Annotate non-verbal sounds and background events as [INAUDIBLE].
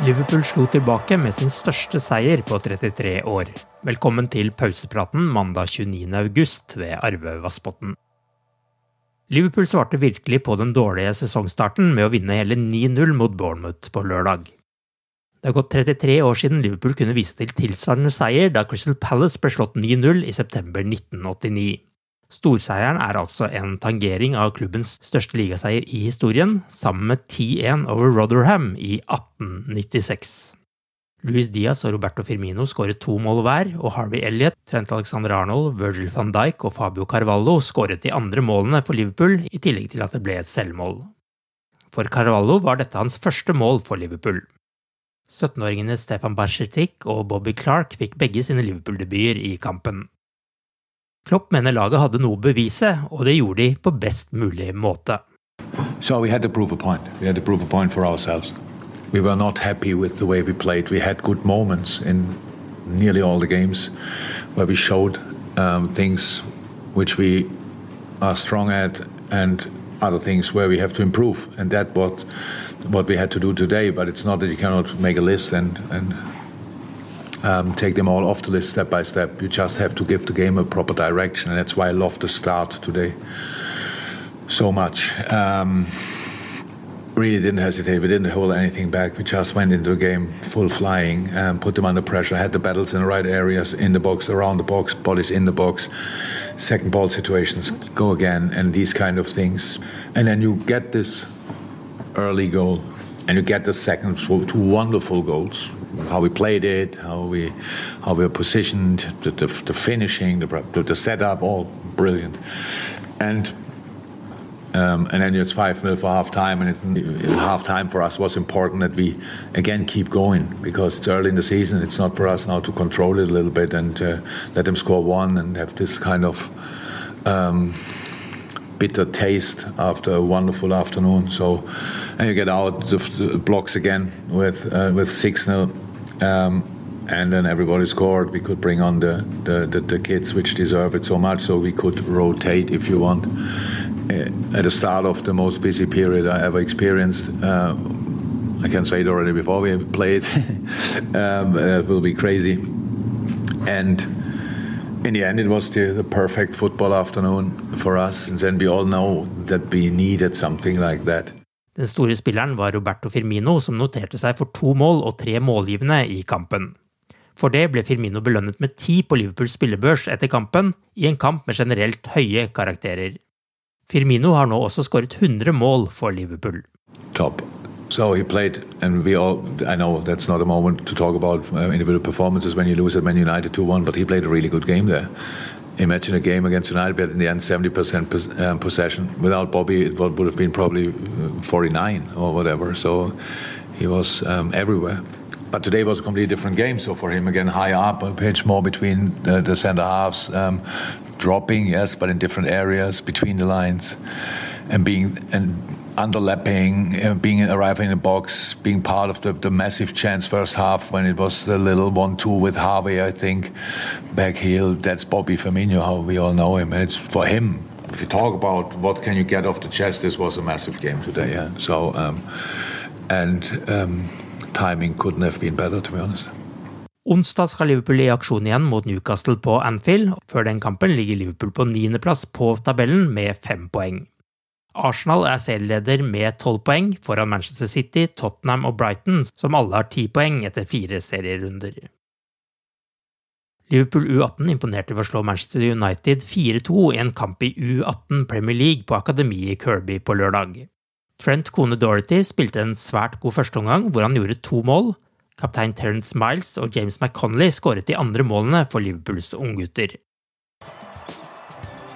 Liverpool slo tilbake med sin største seier på 33 år. Velkommen til pausepraten mandag 29. august ved Arve Vassbotn. Liverpool svarte virkelig på den dårlige sesongstarten med å vinne hele 9-0 mot Bournemouth på lørdag. Det har gått 33 år siden Liverpool kunne vise til tilsvarende seier da Crystal Palace ble slått 9-0 i september 1989. Storseieren er altså en tangering av klubbens største ligaseier i historien, sammen med 10-1 over Rotherham i 1896. Luis Diaz og Roberto Firmino skåret to mål hver, og Harvey Elliot, Trent Alexander Arnold, Virgil van Dijk og Fabio Carvalho skåret de andre målene for Liverpool, i tillegg til at det ble et selvmål. For Carvalho var dette hans første mål for Liverpool. 17-åringene Stefan Barsetik og Bobby Clark fikk begge sine Liverpool-debuter i kampen. Klopp mener laget hadde noe å bevise, og det gjorde de på best mulig måte. So we had to prove a point. We had to prove a point for ourselves. We were not happy with the way we played. We had good moments in nearly all the games where we showed um, things which we are strong at and other things where we have to improve. And that what what we had to do today. But it's not that you cannot make a list and and um, take them all off the list step by step. You just have to give the game a proper direction, and that's why I love the start today so much. Um, really didn't hesitate. We didn't hold anything back. We just went into the game full flying and put them under pressure. Had the battles in the right areas, in the box, around the box, bodies in the box, second ball situations, go again, and these kind of things. And then you get this early goal, and you get the second two wonderful goals. How we played it, how we how we were positioned, the, the, the finishing, the, the setup, all brilliant. And um, and then it's 5 0 for half time. And half time for us was important that we, again, keep going because it's early in the season. It's not for us now to control it a little bit and uh, let them score one and have this kind of um, bitter taste after a wonderful afternoon. So, and you get out the, the blocks again with uh, with 6 0. Um, and then everybody scored. We could bring on the, the, the, the kids which deserve it so much, so we could rotate if you want at the start of the most busy period I ever experienced. Uh, I can say it already before we played. [LAUGHS] um, it will be crazy. And in the end, it was the, the, perfect football afternoon for us. And then we all know that we needed something like that. Den store spilleren var Roberto Firmino, som noterte seg for to mål og tre målgivende i kampen. For det ble Firmino belønnet med ti på Liverpools spillebørs etter kampen, i en kamp med generelt høye karakterer. Firmino har nå også skåret 100 mål for Liverpool. Top. So he played, and we all, I know that's not a moment to talk about uh, individual performances when you lose at Man United 2 1, but he played a really good game there. Imagine a game against United, but in the end, 70% pos um, possession. Without Bobby, it would have been probably 49 or whatever. So he was um, everywhere. But today was a completely different game. So for him, again, high up, a pitch more between the, the centre halves, um, dropping, yes, but in different areas between the lines, and being and underlapping, uh, being arriving in the box, being part of the, the massive chance first half when it was the little one-two with Harvey, I think, back heel. That's Bobby Firmino, how we all know him, and it's for him. If you talk about what can you get off the chest, this was a massive game today. Yeah? So, um, and um, timing couldn't have been better, to be honest. Onsdag skal Liverpool i aksjon igjen mot Newcastle på Anfield. Før den kampen ligger Liverpool på niendeplass på tabellen med fem poeng. Arsenal er serieleder med tolv poeng, foran Manchester City, Tottenham og Brighton, som alle har ti poeng etter fire serierunder. Liverpool U18 imponerte ved å slå Manchester United 4-2 i en kamp i U18 Premier League på akademiet i Kirby på lørdag. Trent Kone Dorothy spilte en svært god førsteomgang, hvor han gjorde to mål. Kaptein Terence Miles og James McConnelly skåret de andre målene for Liverpools unggutter.